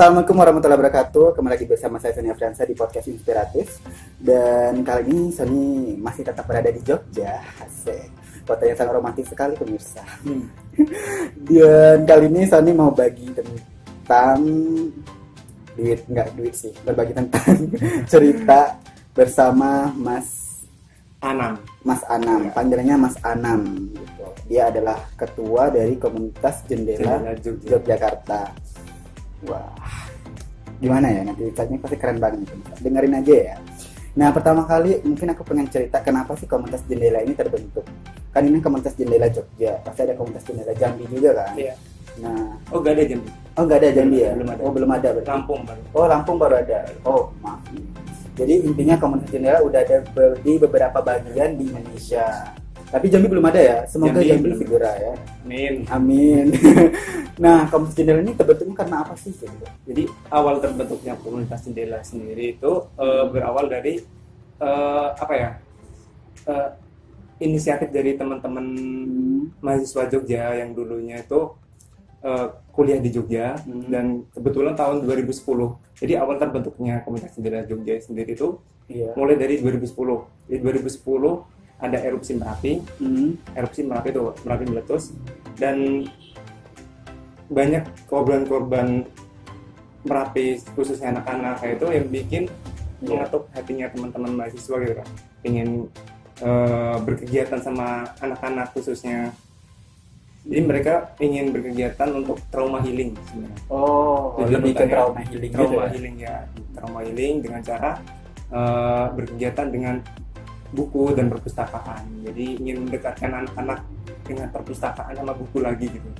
Assalamualaikum warahmatullahi wabarakatuh. Kembali lagi bersama saya Sony Afriansa di podcast Inspiratif. Dan kali ini Sony masih tetap berada di Jogja. Asik. Kota yang sangat romantis sekali pemirsa. Dan kali ini Sony mau bagi tentang duit, enggak duit sih, berbagi tentang cerita bersama Mas Anam. Mas Anam, Ya. panggilannya Mas Anam gitu. Dia adalah ketua dari komunitas Jendela Jendela Jogja. Yogyakarta. Wah, gimana ya nanti ceritanya pasti keren banget. Dengerin aja ya. Nah pertama kali mungkin aku pengen cerita kenapa sih komunitas Jendela ini terbentuk. Kan ini komunitas Jendela Jogja, pasti ada komunitas Jendela Jambi juga kan. Iya. Nah, Oh gak ada jam. oh nggak ada Jambi ya? Belum ada. Oh belum ada berarti. Lampung baru. Oh Lampung baru ada. Oh maaf. Jadi intinya komunitas jendela udah ada di beberapa bagian di Indonesia. Tapi Jambi belum ada ya. Semoga Jambi Jambi, segera ya. Amin. Amin. nah komunitas jendela ini terbentuknya karena apa sih? Jadi awal terbentuknya komunitas jendela sendiri itu eh, berawal dari eh, apa ya? Eh, inisiatif dari teman-teman mahasiswa Jogja yang dulunya itu eh, kuliah di Jogja Hmm. dan kebetulan tahun 2010. Jadi awal terbentuknya komunitas jendela Jogja sendiri itu Iya. mulai dari 2010. Di 2010 ada erupsi Merapi Hmm. erupsi Merapi itu Merapi meletus dan banyak korban-korban Merapi khususnya anak-anak kayak itu yang bikin Iya. mengetuk hatinya teman-teman mahasiswa gitu kan ingin eh, berkegiatan sama anak-anak khususnya jadi mereka ingin berkegiatan untuk trauma healing sebenarnya Oh, Jadi lebih ke trauma healing gitu trauma ya. healing ya trauma healing dengan cara eh, berkegiatan dengan buku dan perpustakaan jadi ingin mendekatkan anak-anak dengan perpustakaan sama buku lagi gitu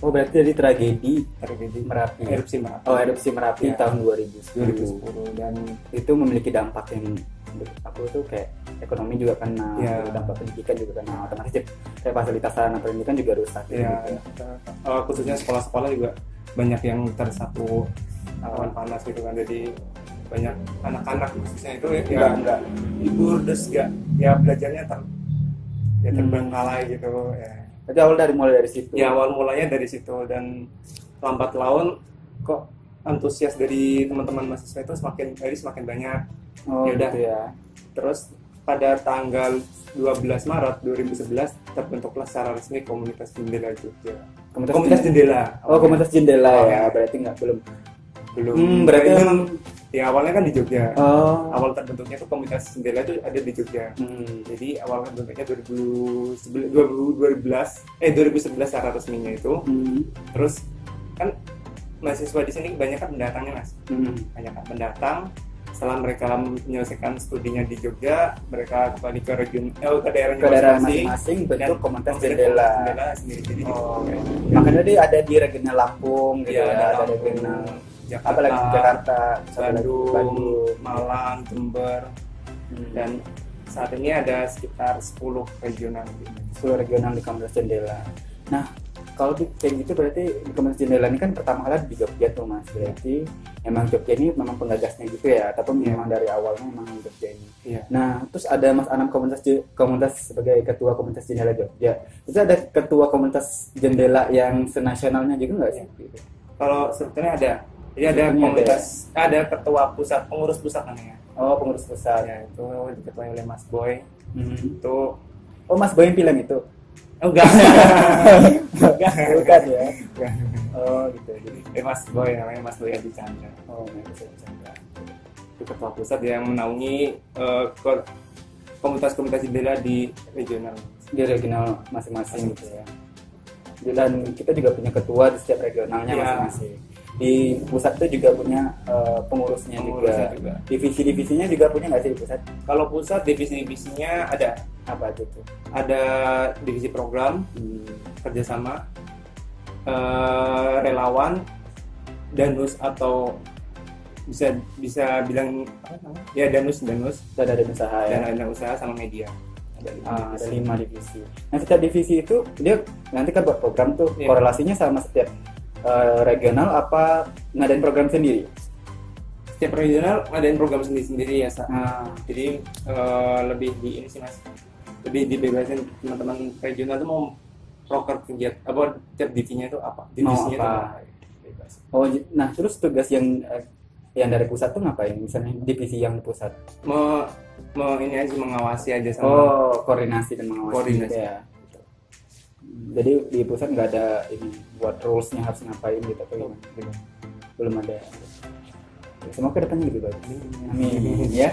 Oh, berarti dari tragedi tragedi Merapi. erupsi Merapi Oh, erupsi Merapi Ya. tahun 2010. 2010 dan Itu memiliki dampak yang menurut aku tuh kayak ekonomi juga kena, Ya. dampak pendidikan juga kena, otomatis jadi kayak fasilitas sarana pendidikan juga rusak. ya gitu. eh, khususnya sekolah-sekolah juga banyak yang tersapu awan panas gitu kan jadi banyak anak-anak khususnya itu ya Enggak, enggak libur terus enggak ya belajarnya ter ya Hmm. terbengkalai gitu ya Berarti awal dari mulai dari situ. ya awal mulanya dari situ dan lambat laun kok antusias dari teman-teman mahasiswa itu semakin hari semakin banyak Oh, Yaudah. gitu ya. terus pada tanggal 12 Maret 2011 terbentuklah secara resmi komunitas jendela Jogja Komunitas, komunitas jendela. jendela Oh, komunitas jendela Oh, ya. ya. Berarti nggak belum. belum Hmm, berarti Kayaknya- emang ya awalnya kan di Jogja oh. awal terbentuknya tuh komunitas jendela itu ada di Jogja Hmm. jadi awal terbentuknya 2011 2012 eh 2011 secara resminya itu Hmm. terus kan mahasiswa di sini banyak kan pendatangnya mas Hmm. banyak kan pendatang setelah mereka menyelesaikan studinya di Jogja mereka kembali ke region eh, ke daerahnya Ke daerah masing-masing bentuk komunitas jendela. jendela sendiri jadi Oh. Makanya dia ada di regional Lampung gitu Iya, ya, ada ada regional Jakarta, apa lagi Jakarta, Bandung, Bandung. Malang, Jember Hmm. dan saat ini ada sekitar 10 regional di Indonesia. 10 regional di komunitas jendela. Nah, kalau di, kayak gitu berarti di komunitas jendela ini kan pertama kali di Jogja tuh mas. Berarti emang Jogja ini memang penggagasnya gitu ya, ataupun Iya. memang dari awalnya memang Jogja ini. Iya. Nah, terus ada Mas Anam komunitas komunitas sebagai ketua komunitas jendela Jogja. Terus ada ketua komunitas jendela yang senasionalnya juga nggak sih? Kalau sebetulnya ada, jadi ada komunitas, ada ketua pusat, pengurus pusat namanya. Oh, pengurus pusat. Ya, itu diketuai oleh Mas Boy. Hmm. Itu Oh, Mas Boy yang bilang itu. oh, enggak. enggak. Bukan ya. Enggak. Oh, gitu. Jadi, Eh, Mas Boy namanya Mas Boy Adi Chandra. oh, nggak bisa bercanda. Itu ketua pusat yang menaungi ko- komunitas-komunitas jendela di regional. di regional masing-masing gitu ya. Dan kita juga punya ketua di setiap regionalnya Iya. masing-masing. Di pusat itu juga punya eh, pengurusnya, Pengurusnya juga. juga. Divisi-divisinya juga punya nggak sih di pusat? Kalau pusat divisi-divisinya ada, Apa aja tuh? ada divisi program Hmm. kerjasama, eh, relawan, danus atau bisa bisa bilang apa namanya? Ya danus danus ada ada usaha ya. dan ada usaha sama media. Ada lima Ah, ada divisi. lima divisi. Nah setiap divisi itu dia nanti kan buat program tuh Iya. korelasinya sama setiap eh, regional apa ngadain program sendiri? Setiap regional ngadain program sendiri-sendiri ya. Sa. Ah, Jadi eh, lebih di ini sih mas, lebih dibebasin teman-teman regional tuh mau proker kegiatan apa tiap divisinya itu apa? mau Divisinya apa? itu bebas. Oh, nah terus tugas yang eh, yang dari pusat tuh ngapain? Misalnya divisi yang di pusat. mau mau ini aja mengawasi aja sama Oh, koordinasi dan mengawasi Koordinasi. gitu ya. Jadi di pusat nggak ada ini buat rulesnya harus ngapain gitu atau gimana? Belum. Belum ada. Ya, Semoga ke depannya lebih bagus. Amin ya.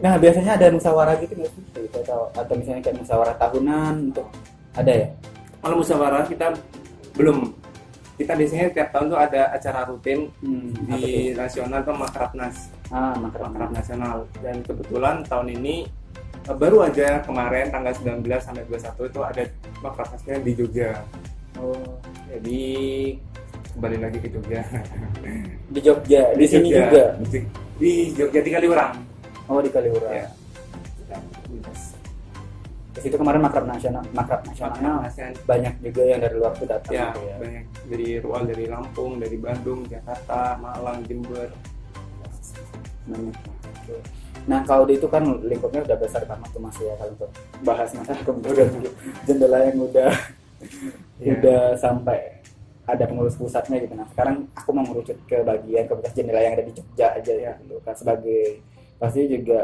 Nah biasanya ada musyawarah gitu nggak sih? Gitu, atau atau misalnya kayak musyawarah tahunan untuk ada ya? kalau musyawarah kita belum kita biasanya tiap tahun tuh ada acara rutin Hmm, di nasional tuh makrabnas ah makrab nasional dan kebetulan tahun ini baru aja kemarin tanggal 19 sampai 21 itu ada makrabnasnya di Jogja Oh, jadi kembali lagi ke Jogja di Jogja, di, sini Jogja. juga. di, di Jogja di Kaliurang Oh di Kaliurang. ya Di situ kemarin makrab nasional, makrab nasionalnya Makrabnasnya banyak juga yang dari luar tuh datang ya, gitu ya. banyak dari Rual dari Lampung dari Bandung Jakarta Malang Jember Banyak. Oke. Nah kalau itu kan lingkupnya udah besar banget tuh mas ya kalau untuk bahas masalah kemudian jendela yang udah Iya. udah sampai ada pengurus pusatnya gitu. Nah sekarang aku mau merucut ke bagian komunitas jendela yang ada di Jogja aja ya gitu kan sebagai pasti juga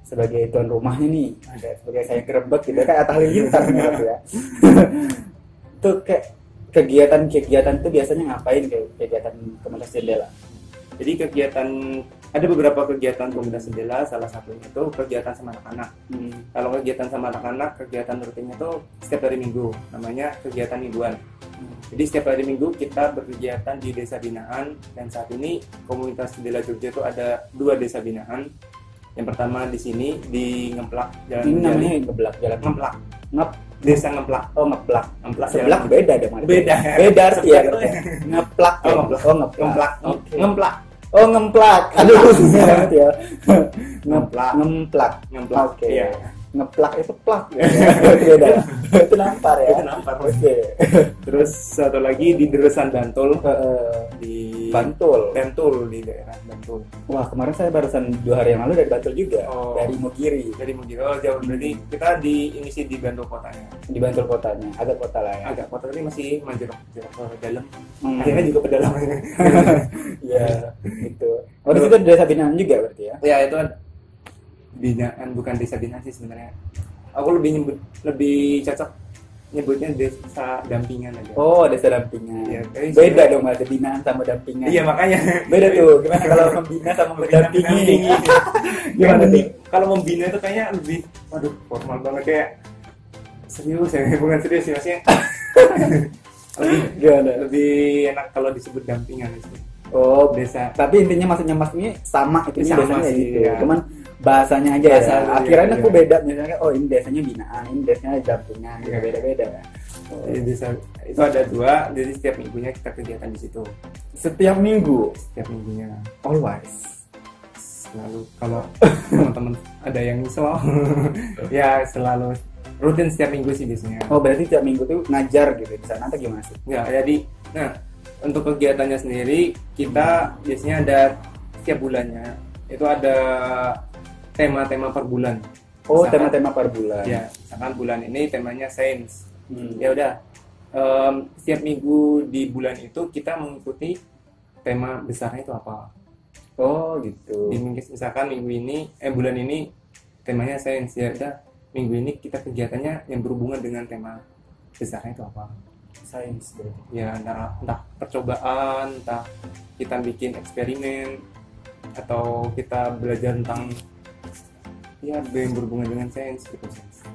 sebagai tuan rumahnya nih ada sebagai saya gerebek gitu kayak Atta Halilintar gitu ya tuh kayak kegiatan-kegiatan tuh biasanya ngapain kayak kegiatan komunitas jendela Jadi kegiatan ada beberapa kegiatan komunitas jendela, salah satunya itu kegiatan sama anak-anak. hmm. Kalau kegiatan sama anak-anak, kegiatan rutinnya itu setiap hari Minggu, namanya kegiatan mingguan. Jadi setiap hari Minggu kita berkegiatan di desa binaan dan saat ini komunitas jendela Jogja itu ada dua desa binaan. Yang pertama di sini di Ngeplak Jalan ini namanya ngeblak jalan Ngeplak, ngep desa Ngeplak. oh ngeplak Ngeplak seblak Jalan beda dong. Beda. beda arti ya Seblak. ngeplak? Oh, ngeplak. oh ngeplak Ngeplak. Ngeplak, oh ngemplak aduh banget ya Ngeplak. ngemplak Ngeplak. oke Iya. ngeplak itu plak ya. beda itu nampar ya Itu nampar. oke Terus satu lagi di Deresan Bantul Eh, di Bantul Bantul di daerah Bantul. wah kemarin saya barusan dua hari yang lalu dari Bantul juga Oh. dari Mogiri Jadi mungkin oh jauh berarti kita di ini sih di Bantul kotanya. di Bantul kotanya agak kota lah ya Agak kota ini masih manjerok manjerok ke dalam. Hmm. Akhirnya juga pedalaman. Iya, gitu. Oh, ada desa binaan juga berarti ya? ya itu ada binaan bukan desa binaan sih sebenarnya. Aku lebih nyebut lebih cocok nyebutnya desa dampingan aja. Oh, desa dampingan. Iya, Beda dong, ada binaan sama dampingan. Iya makanya. Beda tuh. Gimana kalau membina sama mendampingi? Gimana tuh? Kalau membina itu kayaknya lebih, waduh formal banget kayak serius ya, bukan serius sih maksudnya. lebih, Gimana? lebih enak kalau disebut dampingan sih. Oh, Desa. tapi intinya maksudnya mas ini sama itu Sama sih, gitu. iya. Cuman bahasanya aja Bahasa, ya. Akhirnya iya, aku iya. beda misalnya oh ini desanya binaan, ini desanya dampingan, gitu, Iya. beda-beda. Oh. Jadi desa itu ada dua, jadi setiap minggunya kita kegiatan di situ. Setiap minggu Setiap minggunya always. selalu kalau teman-teman ada yang nyesel ya selalu rutin setiap minggu sih biasanya. Oh, berarti setiap minggu tuh ngajar gitu di sana atau gimana sih? Ya, jadi nah untuk kegiatannya sendiri kita biasanya ada setiap bulannya itu ada tema-tema per bulan. Oh, tema-tema per bulan. Ya, misalkan bulan ini temanya sains. Hmm. Ya udah, em, setiap minggu di bulan itu kita mengikuti tema besarnya itu apa. Oh, gitu. Di minggu- misalkan minggu ini, eh bulan ini temanya sains ya udah minggu ini kita kegiatannya yang berhubungan dengan tema besarnya itu apa. Sains berarti. ya entah, entah percobaan entah kita bikin eksperimen atau kita belajar tentang ya yang berhubungan dengan sains gitu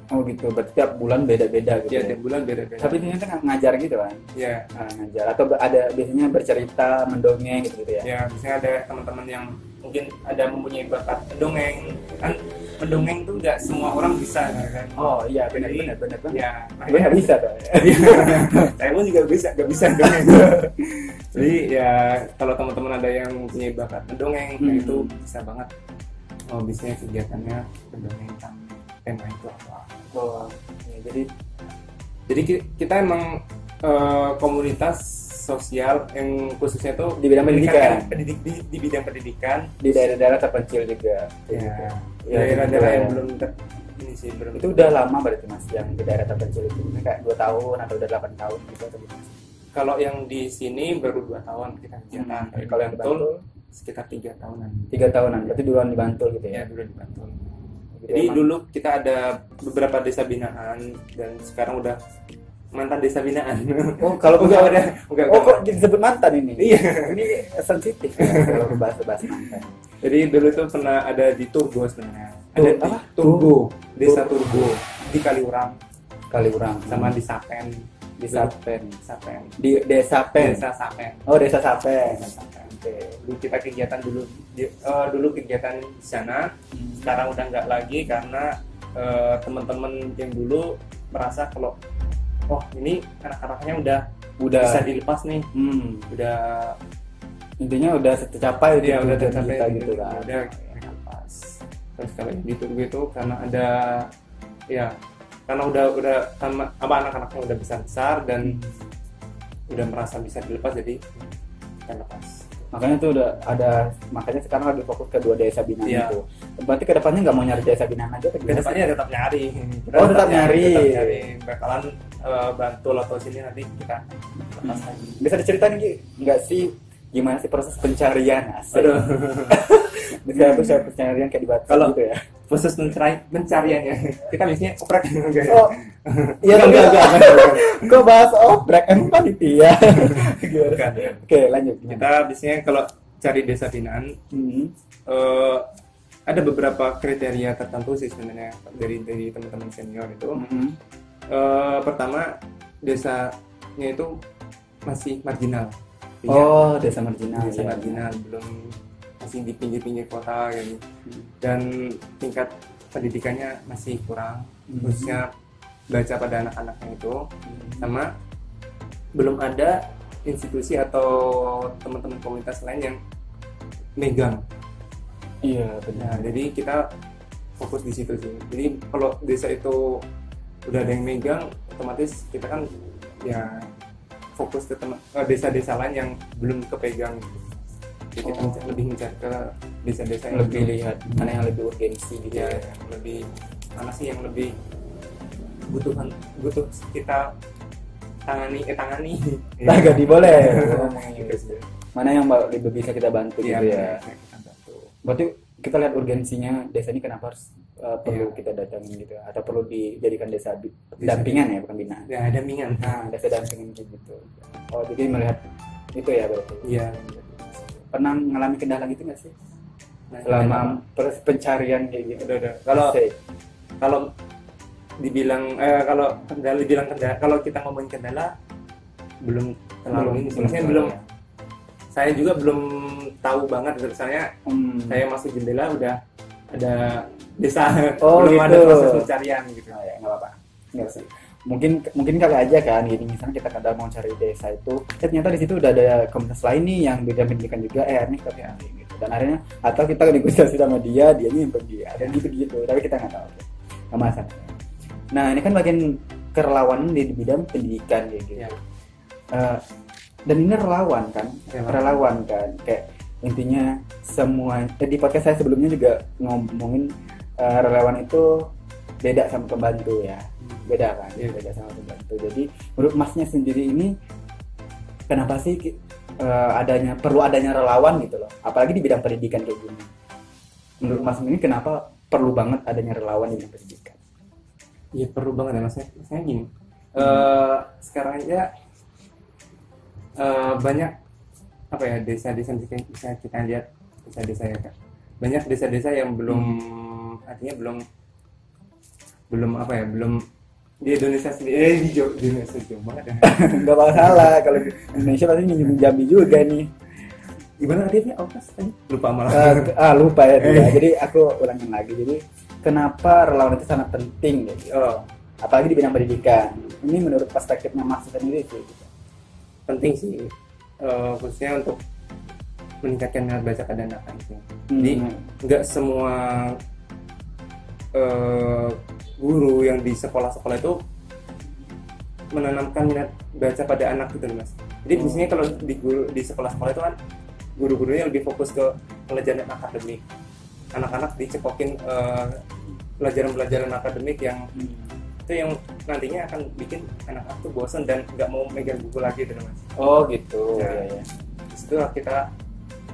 Oh gitu, berarti tiap bulan beda-beda gitu. ya ya. tiap bulan beda-beda Tapi ternyata nggak ngajar gitu kan? ya Nah, ngajar atau ada biasanya bercerita, mendongeng gitu, gitu ya. ya misalnya ada teman-teman yang mungkin ada mempunyai bakat mendongeng kan mendongeng tuh nggak semua orang bisa kan Oh iya, Jadi, benar-benar benar banget. ya Gue nggak bisa tuh. saya pun juga bisa nggak bisa dongeng jadi ya kalau teman-teman ada yang mempunyai bakat mendongeng Hmm. itu bisa banget oh biasanya kegiatannya mendongeng tentang tema itu apa Oh, ya, jadi jadi ki- kita emang eh, komunitas sosial yang khususnya itu Di bidang pendidikan. pendidik di, di bidang pendidikan di daerah-daerah terpencil juga. ya Ya, daerah-daerah gitu yang ya. belum ter, ini sih belum Itu udah lama berarti mas yang di daerah terpencil itu, Ini kayak dua tahun atau udah delapan tahun gitu atau gimana? kalau yang di sini baru dua tahun kita kegiatan Hmm. Tapi Kalau yang Bantul sekitar tiga tahunan tiga tahunan. Berarti duluan di Bantul gitu ya ya. dulu di Bantul Gitu jadi emang. dulu kita ada beberapa desa binaan dan sekarang udah mantan desa binaan Oh, kalau enggak udah enggak Oh, kok disebut mantan ini? Iya. Ini sensitif ya, kalau bahas-bahas mantan. jadi dulu tuh pernah ada di Turbo sebenarnya ada di apa? Turbo desa Turbo di Kaliurang Kali orang sama di Sapen di Sapen. Sapen Di Desa Pen. desa Sapen Oh, Desa Sapen. Desa Sapen. Dulu kita kegiatan dulu. Di- eh, dulu kegiatan di sana. Sekarang udah nggak lagi karena eh, teman-teman yang dulu merasa kalau oh ini anak-anaknya udah Udah. bisa dilepas nih. Hmm, udah intinya udah tercapai dia gitu, udah tercapai kita gitu, gitu kan. udah mereka lepas. Terus kalau yang di Turbo itu karena ada ya karena udah udah sama apa anak-anaknya udah besar besar dan udah merasa bisa dilepas jadi kita lepas Makanya tuh udah ada makanya sekarang lagi fokus ke dua desa binaan Iya. itu. Berarti ke depannya nggak mau nyari desa binaan aja sih? ke depannya tetap nyari Oh, tetap nyari. tetap nyari bakalan eh, bantu atau sini nanti kita lepas lagi Bisa diceritain Gi? nggak sih gimana sih proses pencarian asik? Aduh. Bisa proses pencarian kayak di Batam Kalau- gitu ya? proses mencari pencariannya kita biasanya oprek ya? Oh, iya Enggak, enggak, enggak, enggak. Kok bahas oprek emang panitia? Gimana? Bukan. Oke lanjut. kita biasanya kalau cari desa binaan Hmm. eh, ada beberapa kriteria tertentu sih sebenarnya dari dari teman-teman senior itu Hmm. Eh, pertama desanya itu masih marginal Artinya Oh desa marginal. desa ya. marginal belum masih di pinggir-pinggir kota gitu Hmm. dan tingkat pendidikannya masih kurang Hmm. khususnya baca pada anak-anaknya itu sama belum ada institusi atau teman-teman komunitas lain yang megang Iya nah benar. jadi kita fokus di situ sih jadi kalau desa itu udah ada yang megang otomatis kita kan ya fokus ke teman ke desa-desa lain yang belum kepegang gitu. jadi kita Oh. menca- lebih mencari ke desa-desa yang Lebih lihat mana yang lebih urgensi gitu ya ya. yang lebih mana sih yang lebih butuhan butuh kita tangani eh tangani Nah, gak boleh. Mana yang lebih bisa kita bantu Iya, gitu ya. kita bantu. Berarti kita lihat urgensinya desa ini kenapa harus uh, perlu Iya. kita datangin gitu atau perlu dijadikan desa Desa dampingan ya bukan binaan. ya ada mingan Nah, desa dampingan gitu. Oh, jadi melihat itu ya berarti. iya Pernah mengalami kendala gitu nggak sih? Nah, Selama pencarian kayak gitu. kalau kalau dibilang eh, kalau kendala dibilang kendala kalau kita ngomongin kendala belum terlalu ini sih. Maksudnya belum ya. saya juga belum tahu banget misalnya Hmm. saya masuk jendela udah ada desa Oh, belum ada gitu. proses pencarian gitu Oh, ya, nggak apa-apa. Nggak sih. Mungkin mungkin kali aja kan, gini misalnya kita kadang mau cari desa itu, eh, ternyata di situ udah ada komunitas lain nih yang beda pendidikan juga, eh nih tapi aneh gitu. Dan akhirnya atau kita negosiasi sama dia, dia yang pergi, ada gitu gitu, tapi kita nggak tahu. Nggak masalah. Nah ini kan bagian kerelawanan di bidang pendidikan kayak gitu. Ya. Eh, dan ini relawan kan, Relawan. relawan kan, kayak intinya semua eh, di podcast saya sebelumnya juga ngomongin eh, relawan itu beda sama pembantu ya. Beda kan? Iya. beda sama pembantu. Jadi menurut masnya sendiri ini kenapa sih eh, adanya perlu adanya relawan gitu loh? Apalagi di bidang pendidikan kayak gini. Menurut mas ini kenapa perlu banget adanya relawan di bidang pendidikan Iya perlu banget ya maksudnya, maksudnya gini. eh sekarang aja eh, banyak apa ya desa-desa bisa, bisa kita lihat desa-desa ya Kak. Banyak desa-desa yang belum artinya belum belum apa ya belum di Indonesia sendiri eh, di Jo- di Indonesia jauh banget ya. nggak masalah kalau Indonesia pasti minjem Jambi juga nih Gimana tadi dia apa tadi? Lupa malah. Eh, ah lupa ya dia. jadi aku ulangin lagi jadi kenapa relawan itu sangat penting gitu Oh, apalagi di bidang pendidikan ini menurut perspektifnya mas sendiri sih gitu. penting sih eh, khususnya untuk meningkatkan minat baca pada anak-anak itu. Hmm. Jadi nggak semua eh, guru yang di sekolah-sekolah itu menanamkan minat baca pada anak gitu mas. Jadi Oh. biasanya kalau di guru di sekolah-sekolah itu kan guru-gurunya lebih fokus ke pelajaran akademik. Anak-anak dicekokin eh, pelajaran-pelajaran akademik yang Hmm. itu yang nantinya akan bikin anak-anak tuh bosan dan nggak mau megang buku lagi gitu mas Oh gitu. Ya. Ya, ya. di situ kita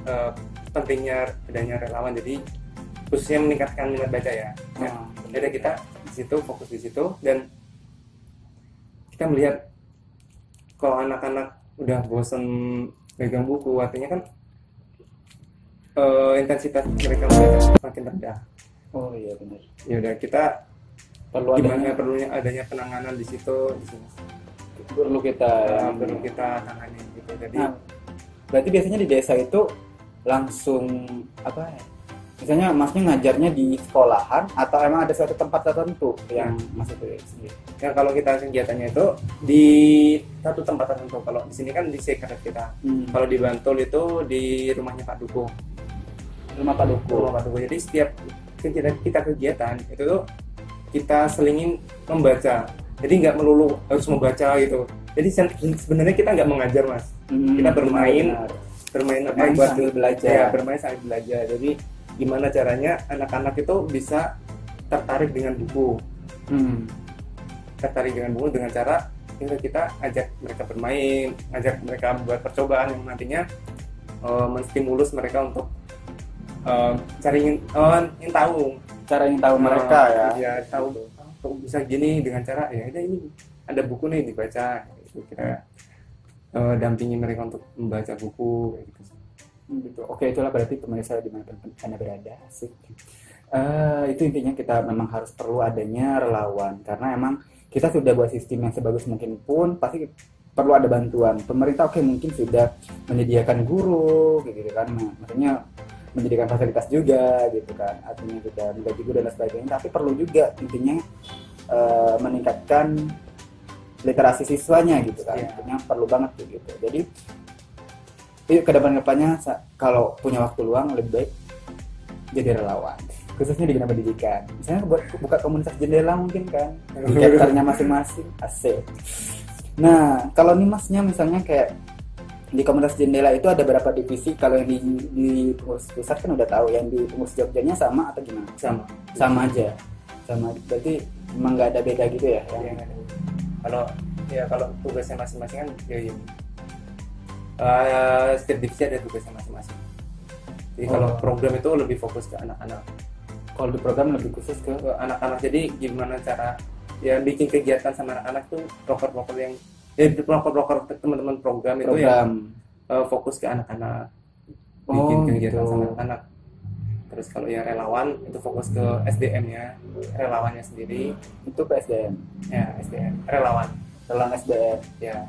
eh, pentingnya adanya relawan jadi khususnya meningkatkan minat baca ya ya Ah, jadi kita di situ fokus di situ dan kita melihat kalau anak-anak udah bosan megang buku artinya kan eh, intensitas mereka makin rendah Oh iya benar. ya udah kita Perlu gimana adanya perlunya adanya penanganan di situ di sini perlu kita Eh, perlu kita tangani gitu jadi Nah, berarti biasanya di desa itu langsung apa ya? Misalnya masnya ngajarnya di sekolahan atau emang ada suatu tempat tertentu yang masuk ke sendiri? ya kalau kita kegiatannya itu di satu tempat tertentu kalau di sini kan di sekret kita Hmm. kalau di Bantul itu di rumahnya Pak Duko Rumah Pak Duku. rumah Pak Duko jadi setiap kegiatan kita kegiatan itu tuh kita selingin membaca jadi nggak melulu harus membaca gitu jadi sebenarnya kita nggak mengajar mas Hmm, Kita bermain, benar. bermain apa Bermain buat belajar. ya bermain sambil belajar jadi gimana caranya anak-anak itu bisa tertarik dengan buku Hmm. tertarik dengan buku dengan cara kita kita ajak mereka bermain ajak mereka buat percobaan yang nantinya eh, menstimulus mereka untuk eh, cari ingin, ingin tahu Cara yang tahu mereka ya. ya tahu kok bisa gini dengan cara ya udah ini ada buku nih dibaca itu kita eh, dampingi mereka untuk membaca buku kayak gitu Hmm, gitu. Oke, itulah berarti pemirsa di mana Anda berada. Asik. Eh, itu intinya kita memang harus perlu adanya relawan karena emang kita sudah buat sistem yang sebagus mungkin pun pasti perlu ada bantuan. Pemerintah oke mungkin sudah menyediakan guru gitu kan. Nah, maksudnya menyediakan fasilitas juga gitu kan. Artinya sudah menggaji guru dan sebagainya, tapi perlu juga intinya eh, meningkatkan literasi siswanya gitu kan. Iya. Intinya perlu banget gitu. Jadi yuk ke depan depannya kalau punya waktu luang lebih baik jadi relawan khususnya di bidang pendidikan misalnya buat buka komunitas jendela mungkin kan di masing-masing asik nah kalau nih masnya misalnya kayak di komunitas jendela itu ada berapa divisi? Kalau yang di, di pengurus pusat kan udah tahu yang di pengurus Jogjanya sama atau gimana? Sama. Sama aja. Sama. Berarti emang nggak ada beda gitu ya? Ya, yang kalau ya kalau tugasnya masing-masing kan ya ini Eh, setiap divisi ada tugasnya masing-masing. Jadi kalau Oh. program itu lebih fokus ke anak-anak. Kalau di program lebih khusus ke? Ke anak-anak. Jadi gimana cara ya bikin kegiatan sama anak-anak tuh proker-proker yang ya proker-proker teman-teman program, itu yang program. eh, fokus ke anak-anak. Oh, bikin kegiatan gitu. sama anak terus kalau yang relawan itu fokus ke SDM nya relawannya sendiri. Itu PSDM ya SDM relawan. Relawan SDM ya.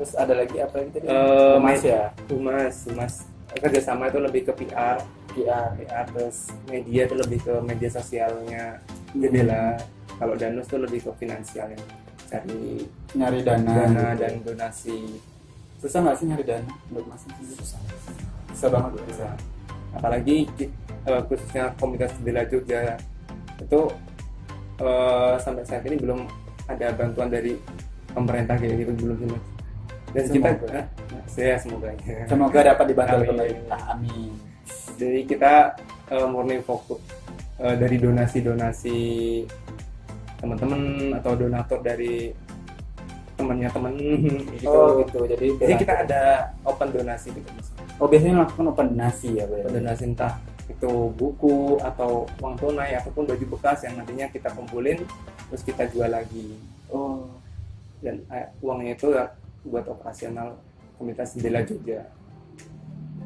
Terus ada lagi apa lagi tadi? Eh, Humas ya? humas humas. Kerjasama itu lebih ke PR PR PR terus media itu lebih ke media sosialnya. Jendela. Kalau danus itu lebih ke finansial yang cari nyari dana, dana gitu. dan donasi. Susah nggak sih nyari dana? Buat masuk susah. Susah banget bisa apalagi eh, khususnya komunitas jendela Jogja itu eh, sampai saat ini belum ada bantuan dari pemerintah kayak gitu belum sih dan kita Semoga. eh, saya semoga ya. semoga dapat dibantu oleh Amin. pemerintah. Amin. Jadi kita eh, murni fokus eh, dari donasi-donasi teman-teman atau donatur dari temannya teman gitu. oh gitu jadi Jadi kita ada open donasi gitu Mas. oh biasanya melakukan open donasi ya Open donasi entah itu buku atau uang tunai ataupun baju bekas yang nantinya kita kumpulin terus kita jual lagi oh dan eh, uangnya itu ya buat operasional komunitas jendela Jogja.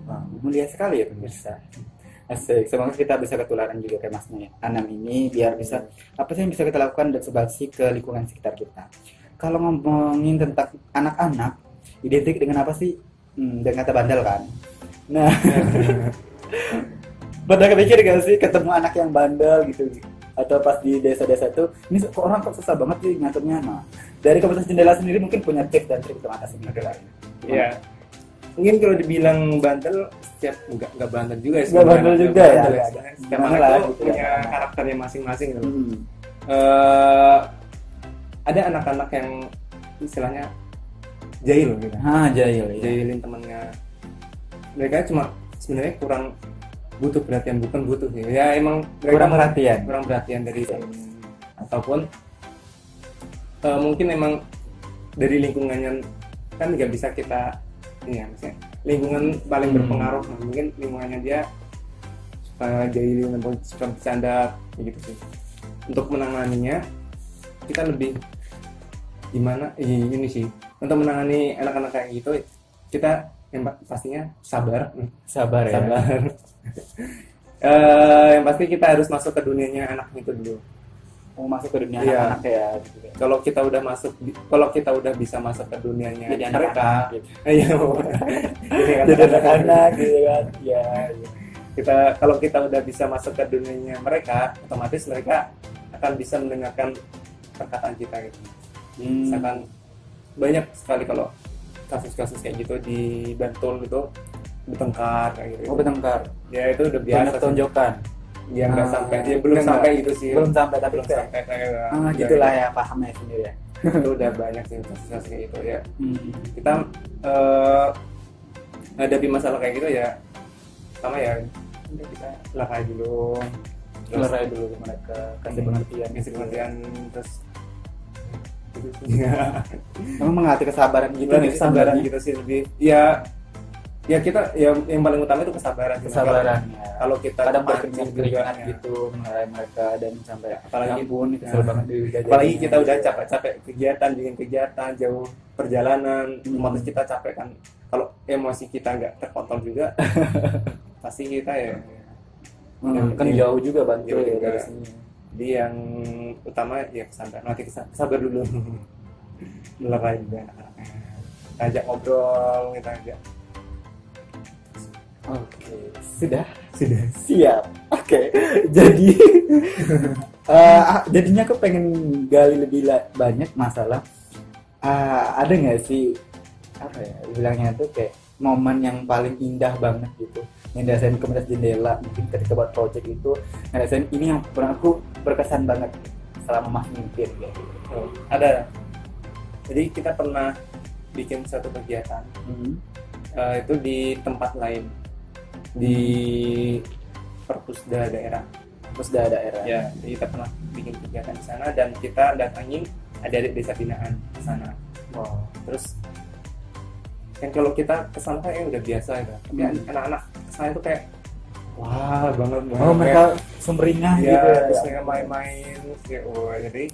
wow, mulia sekali ya pemirsa Asik, semoga kita bisa ketularan juga kayak masnya ya. Anam ini biar bisa apa sih yang bisa kita lakukan dan sebasi ke lingkungan sekitar kita. Kalau ngomongin tentang anak-anak, identik dengan apa sih? Hmm, dengan kata bandel kan. Nah, pernah kepikir gak sih ketemu anak yang bandel gitu? Atau pas di desa-desa itu, ini kok orang kok susah banget sih ngaturnya? Nah, dari komunitas jendela sendiri mungkin punya tips dan trik untuk mengatasi ini. Iya. Mungkin kalau dibilang bandel, setiap enggak enggak bandel juga sih. Nggak bandel juga ya, bandel agak- Setiap gimana anak lah gitu punya ya. karakternya masing-masing gitu. Hmm. Eh, ada anak-anak yang istilahnya jahil gitu. Ah, jahil ya. Jahilin temennya. Mereka cuma sebenarnya kurang butuh perhatian bukan butuh sih. Ya emang mereka Kurang perhatian. kurang perhatian dari ataupun eh, mungkin emang dari lingkungannya kan nggak bisa kita ya maksudnya lingkungan paling Hmm. berpengaruh. Nah, mungkin lingkungannya dia suka jadi suka bercanda gitu sih. Untuk menanganinya kita lebih gimana ini sih. Untuk menangani anak-anak kayak gitu kita yang pa- pastinya sabar. Sabar ya. sabar. Eh, yang pasti kita harus masuk ke dunianya anak itu dulu Mau masuk ke dunia Iya. anak-anak ya. Gitu. kan. kalau kita udah masuk kalau kita udah bisa masuk ke dunianya Jadi mereka anak-anak. Gitu. iya jadi anak-anak gitu kan. Ya. ya. kita kalau kita udah bisa masuk ke dunianya mereka otomatis mereka akan bisa mendengarkan perkataan kita gitu Hmm. misalkan banyak sekali kalau kasus-kasus kayak gitu di Bantul gitu bertengkar kayak gitu Oh bertengkar. ya itu udah Banyak biasa sih. Ya nggak sampai ya belum enggak, sampai enggak. gitu sih Belum sampai tapi belum sampai kayak Ah, gitulah ya pahamnya sendiri ya. itu udah banyak sih kayak gitu ya Hmm. kita eh hadapi masalah kayak gitu ya sama ya udah kita lerai dulu terus Lerai dulu ke mereka, kasih pengertian. kasih pengertian terus gitu sih. ya Emang menghati kesabaran gitu nih kesabaran gitu sih lebih ya ya kita ya yang paling utama itu kesabaran. Kesabaran ya. kalau, kita kadang pancing berkeringat keringat ya. gitu mengarahi mereka dan sampai Apalagi- ya itu ya. kesel banget apalagi kita udah capek-capek kegiatan bikin kegiatan jauh perjalanan Hmm. otomatis kita capek kan kalau emosi kita nggak terkontrol juga pasti kita ya Hmm, kan Iya. jauh juga bantu ya sini. jadi yang utama ya kesabaran nanti kesa- sabar dulu melerai juga ajak ngobrol kita ajak Oke, sudah? Sudah. Siap. Oke, jadi eh, ah, jadinya aku pengen gali lebih banyak masalah. ah, ada nggak sih apa ya bilangnya tuh kayak momen yang paling indah banget gitu. Yang dirasain komunitas jendela mungkin ketika buat project itu ngerasain ini yang pernah aku berkesan banget selama mas mimpin gitu. Oh, ada. Jadi kita pernah bikin satu kegiatan. Hmm. eh, itu di tempat lain di perpusda daerah Terus udah daerah. ya jadi kita pernah bikin kegiatan di sana dan kita datangin adik-adik desa binaan ke sana Wow. terus kan kalau kita ke sana kan ya udah biasa ya tapi Hmm. anak-anak ke sana itu kayak wah banget banget Oh mereka sumringah Kayak, gitu ya, ya. terus mereka main-main kayak wah jadi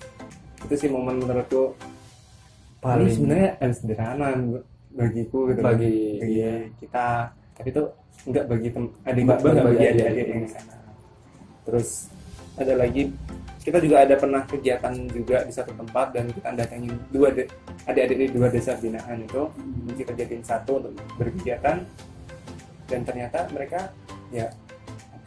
itu sih momen menurutku Paling sebenarnya hal sederhana bagiku gitu Bagi, bagi iya. kita tapi itu enggak bagi tem adik enggak bagi bagi adik-adik. yang di sana. Terus ada lagi kita juga ada pernah kegiatan juga di satu tempat dan kita datangin dua adik-adik di dua desa binaan itu. Hmm. kita jadiin satu untuk berkegiatan. Dan ternyata mereka ya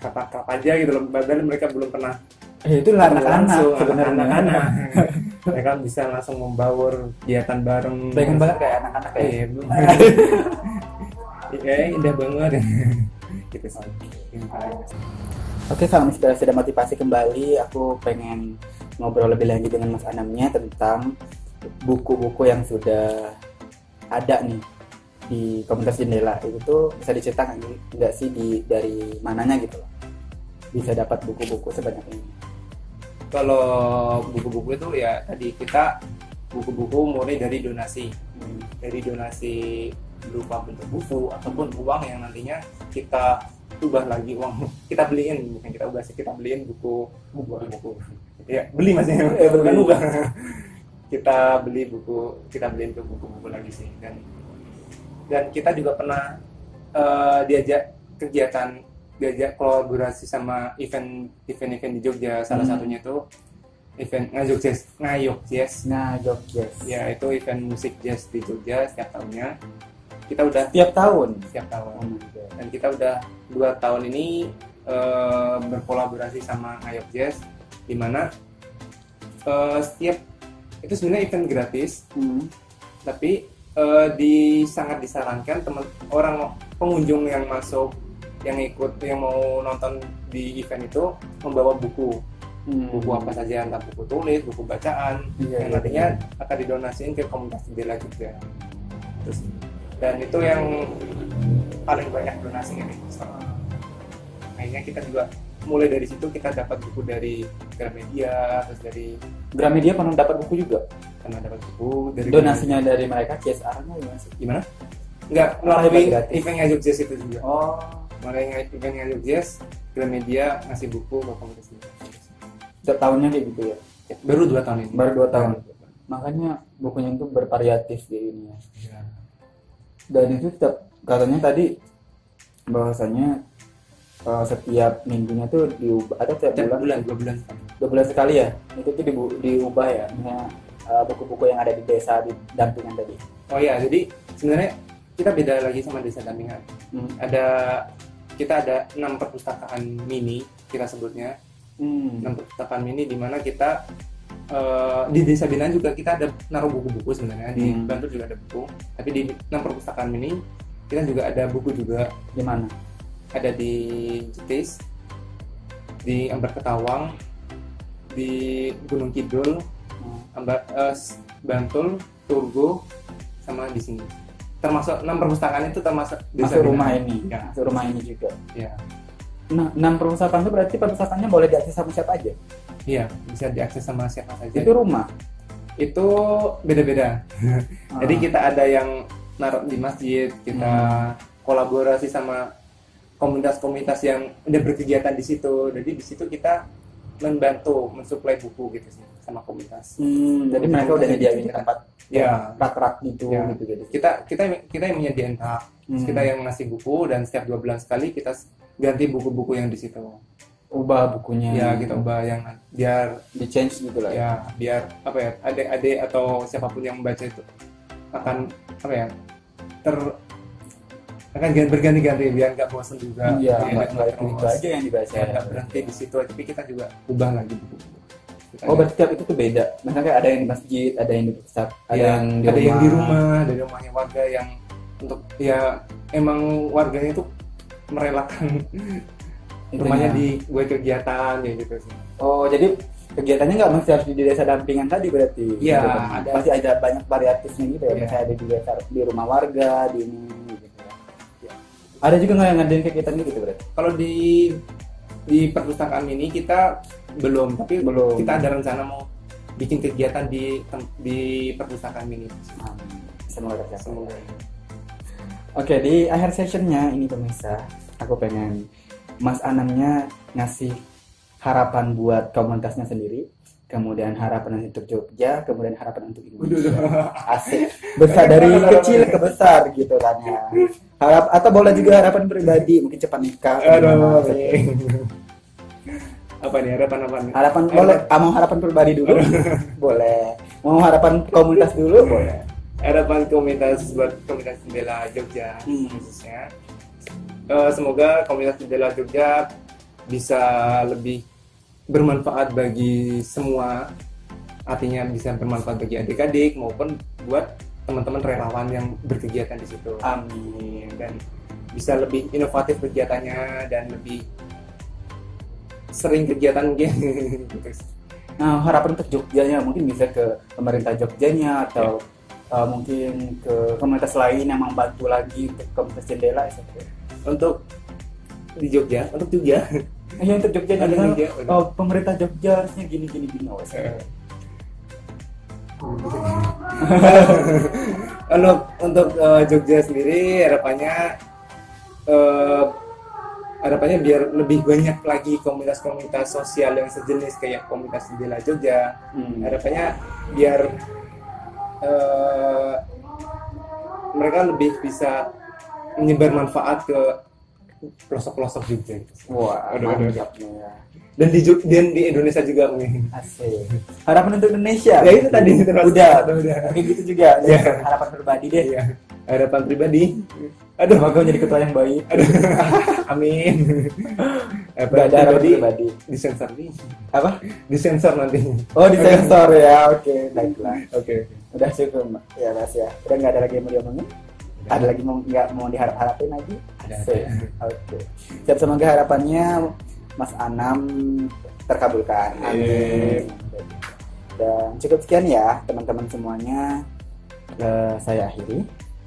krap-krap aja gitu loh. Padahal mereka belum pernah Eh, itu lah anak-anak. sebenarnya. anak-anak mereka bisa langsung membaur kegiatan bareng. Pengen banget kayak anak-anak kayak indah banget. Gitu sih. Oke, kalau sudah sudah motivasi kembali, aku pengen ngobrol lebih lanjut dengan Mas Anamnya tentang buku-buku yang sudah ada nih di komunitas jendela. Itu tuh bisa diceritakan nggak sih? Di dari mananya gitu loh. Bisa dapat buku-buku sebanyak ini. Kalau buku-buku itu ya tadi kita buku-buku mulai dari donasi. Dari donasi berupa bentuk buku ataupun uang yang nantinya kita ubah lagi uang. Kita beliin bukan kita ubah sih kita beliin buku. Buku. Buku. Ya beli maksudnya beli. bukan ubah. Kita beli buku kita beliin tuh buku-buku lagi sih. Dan dan kita juga pernah eh, diajak kegiatan diajak kolaborasi sama event event event di Jogja. Salah Hmm. satunya itu event ngayok jazz ngayok jazz. Nah Jog Jazz. Ya itu event musik jazz di Jogja setiap tahunnya kita udah tiap tahun setiap oh tahun dan kita udah dua tahun ini eh, berkolaborasi sama Ngayok Jazz di mana eh, setiap itu sebenarnya event gratis Hmm. tapi eh, di sangat disarankan teman orang pengunjung yang masuk yang ikut yang mau nonton di event itu membawa buku Hmm. buku apa saja entah buku tulis buku bacaan Iya, yang iya, nantinya iya. akan didonasiin ke komunitas jendela juga terus dan itu yang paling banyak donasi ini. Akhirnya kita juga mulai dari situ kita dapat buku dari Gramedia terus dari Gramedia pernah dapat buku juga? Karena dapat buku dari donasinya dari mereka CSR-nya gimana sih? gimana? Nggak melalui eventnya Jogja itu juga. Oh, melalui eventnya Jogja Gramedia ngasih buku ke komunitas ini. Setiap tahunnya kayak gitu ya. Ya, baru dua tahun ini. Baru dua tahun. Makanya bukunya itu bervariatif di ini ya. Dan itu setiap katanya tadi bahwasanya eh, setiap minggunya tuh diubah ada tiap Tiap bulan? bulan dua bulan. Dua bulan sekali ya? Itu tuh dibu- diubah ya? Misalnya, eh, buku-buku yang ada di desa di dampingan tadi? Oh ya jadi sebenarnya kita beda lagi sama desa dampingan. Hmm. ada kita ada enam perpustakaan mini kita sebutnya. Hmm. enam perpustakaan mini di mana kita eh, di desa binaan juga kita ada naruh buku-buku sebenarnya. Di Hmm. Bantul juga ada buku. Tapi di enam perpustakaan mini kita juga ada buku juga. Di mana? Ada di Jetis di Ambar Ketawang di Gunung Kidul Hmm. Ambar eh, Bantul Turgo sama di sini. Termasuk enam perpustakaan itu termasuk masuk binaan. rumah ini. Ya, masuk rumah ini juga. Ya. nah enam perpustakaan itu berarti perpustakaannya boleh diakses sama siapa aja Iya, bisa diakses sama siapa saja. itu rumah Itu beda-beda. Jadi Ah. kita ada yang naruh di masjid, kita Hmm. kolaborasi sama komunitas-komunitas yang udah berkegiatan di situ. Jadi di situ kita membantu mensuplai buku gitu sih sama komunitas. Hmm, jadi mereka udah nyediain tempat Ya. rak-rak gitu Ya. gitu jadi Kita kita kita yang menyediakan hak, Hmm. kita yang ngasih buku dan setiap dua bulan sekali kita ganti buku-buku yang di situ. Ubah bukunya Ya kita ubah yang biar di change gitu lah ya. ya biar apa ya adik-adik atau siapa pun yang membaca itu akan apa ya ter akan gan- berganti-ganti biar nggak bosan juga Iya, nggak nggak itu, aja yang dibaca. ya nggak berhenti di situ tapi kita juga ubah lagi buku Kita Oh, berarti tiap itu tuh beda. Misalnya ada yang di masjid, ada yang di pusat, ada ya, yang di ada rumah. yang di rumah ada rumahnya warga yang untuk ya emang warganya itu merelakan Rumahnya di buat kegiatan ya gitu sih Oh, jadi kegiatannya nggak mesti harus di desa dampingan tadi berarti. Iya, Gitu. ada. Pasti ada banyak variatifnya gitu ya. Iya. Misalnya ada di desa di rumah warga, di ini gitu ya. Ada juga nggak yang ngadain kegiatan gitu berarti? kalau di di perpustakaan ini kita belum tapi Belum. kita ada rencana mau bikin kegiatan di di perpustakaan ini Amin. Semoga tercapai. semoga Oke, di akhir sessionnya ini pemirsa, aku pengen Mas Anamnya ngasih harapan buat komunitasnya sendiri, kemudian harapan untuk Jogja, kemudian harapan untuk Indonesia. Asik, besar dari kecil ke besar gitu kan ya. Harap atau boleh juga harapan pribadi, mungkin cepat nikah. Aduh, apa nih harapan apa nih Harapan boleh, ah, mau harapan pribadi dulu, boleh. Mau harapan komunitas dulu, boleh. harapan komunitas buat komunitas jendela Jogja Hmm. khususnya Eh, semoga komunitas jendela Jogja bisa lebih bermanfaat bagi semua artinya bisa bermanfaat bagi adik-adik maupun buat teman-teman relawan yang berkegiatan di situ Amin. dan bisa lebih inovatif kegiatannya dan lebih sering kegiatan mungkin. Nah, harapan untuk Jogjanya mungkin bisa ke pemerintah Jogjanya atau uh, mungkin ke komunitas lain yang membantu lagi untuk komunitas jendela etc. untuk di Jogja untuk Jogja Ya untuk Jogjanya Ada Jogja, oh pemerintah Jogja harusnya gini gini gini oh, Eh. untuk untuk eh, Jogja sendiri harapannya eh, harapannya biar lebih banyak lagi komunitas-komunitas sosial yang sejenis kayak komunitas jendela Jogja Hmm. harapannya biar eh, mereka lebih bisa menyebar manfaat ke pelosok-pelosok Jogja gitu. Wah, Aduh, aduh. ya. dan di dan di Indonesia juga mungkin Asik. Harapan untuk Indonesia. Ya, itu tadi, termasuk. Udah. Udah. Kayak gitu juga. Ya. Harapan pribadi deh. Iya. harapan pribadi aduh Semoga menjadi ketua yang baik. aduh amin Gak ada harapan pribadi. disensor nih Apa? disensor nanti Oh di sensor ya. Oke, baiklah. oke Udah cukup Mbak. ya mas ya. Udah nggak ada lagi yang mau diomongin? Ada lagi mau nggak mau diharap-harapin lagi? Ada. Oke. Siap semoga harapannya Mas Anam terkabulkan. Amin. Dan cukup sekian ya teman-teman semuanya. Eh, saya akhiri.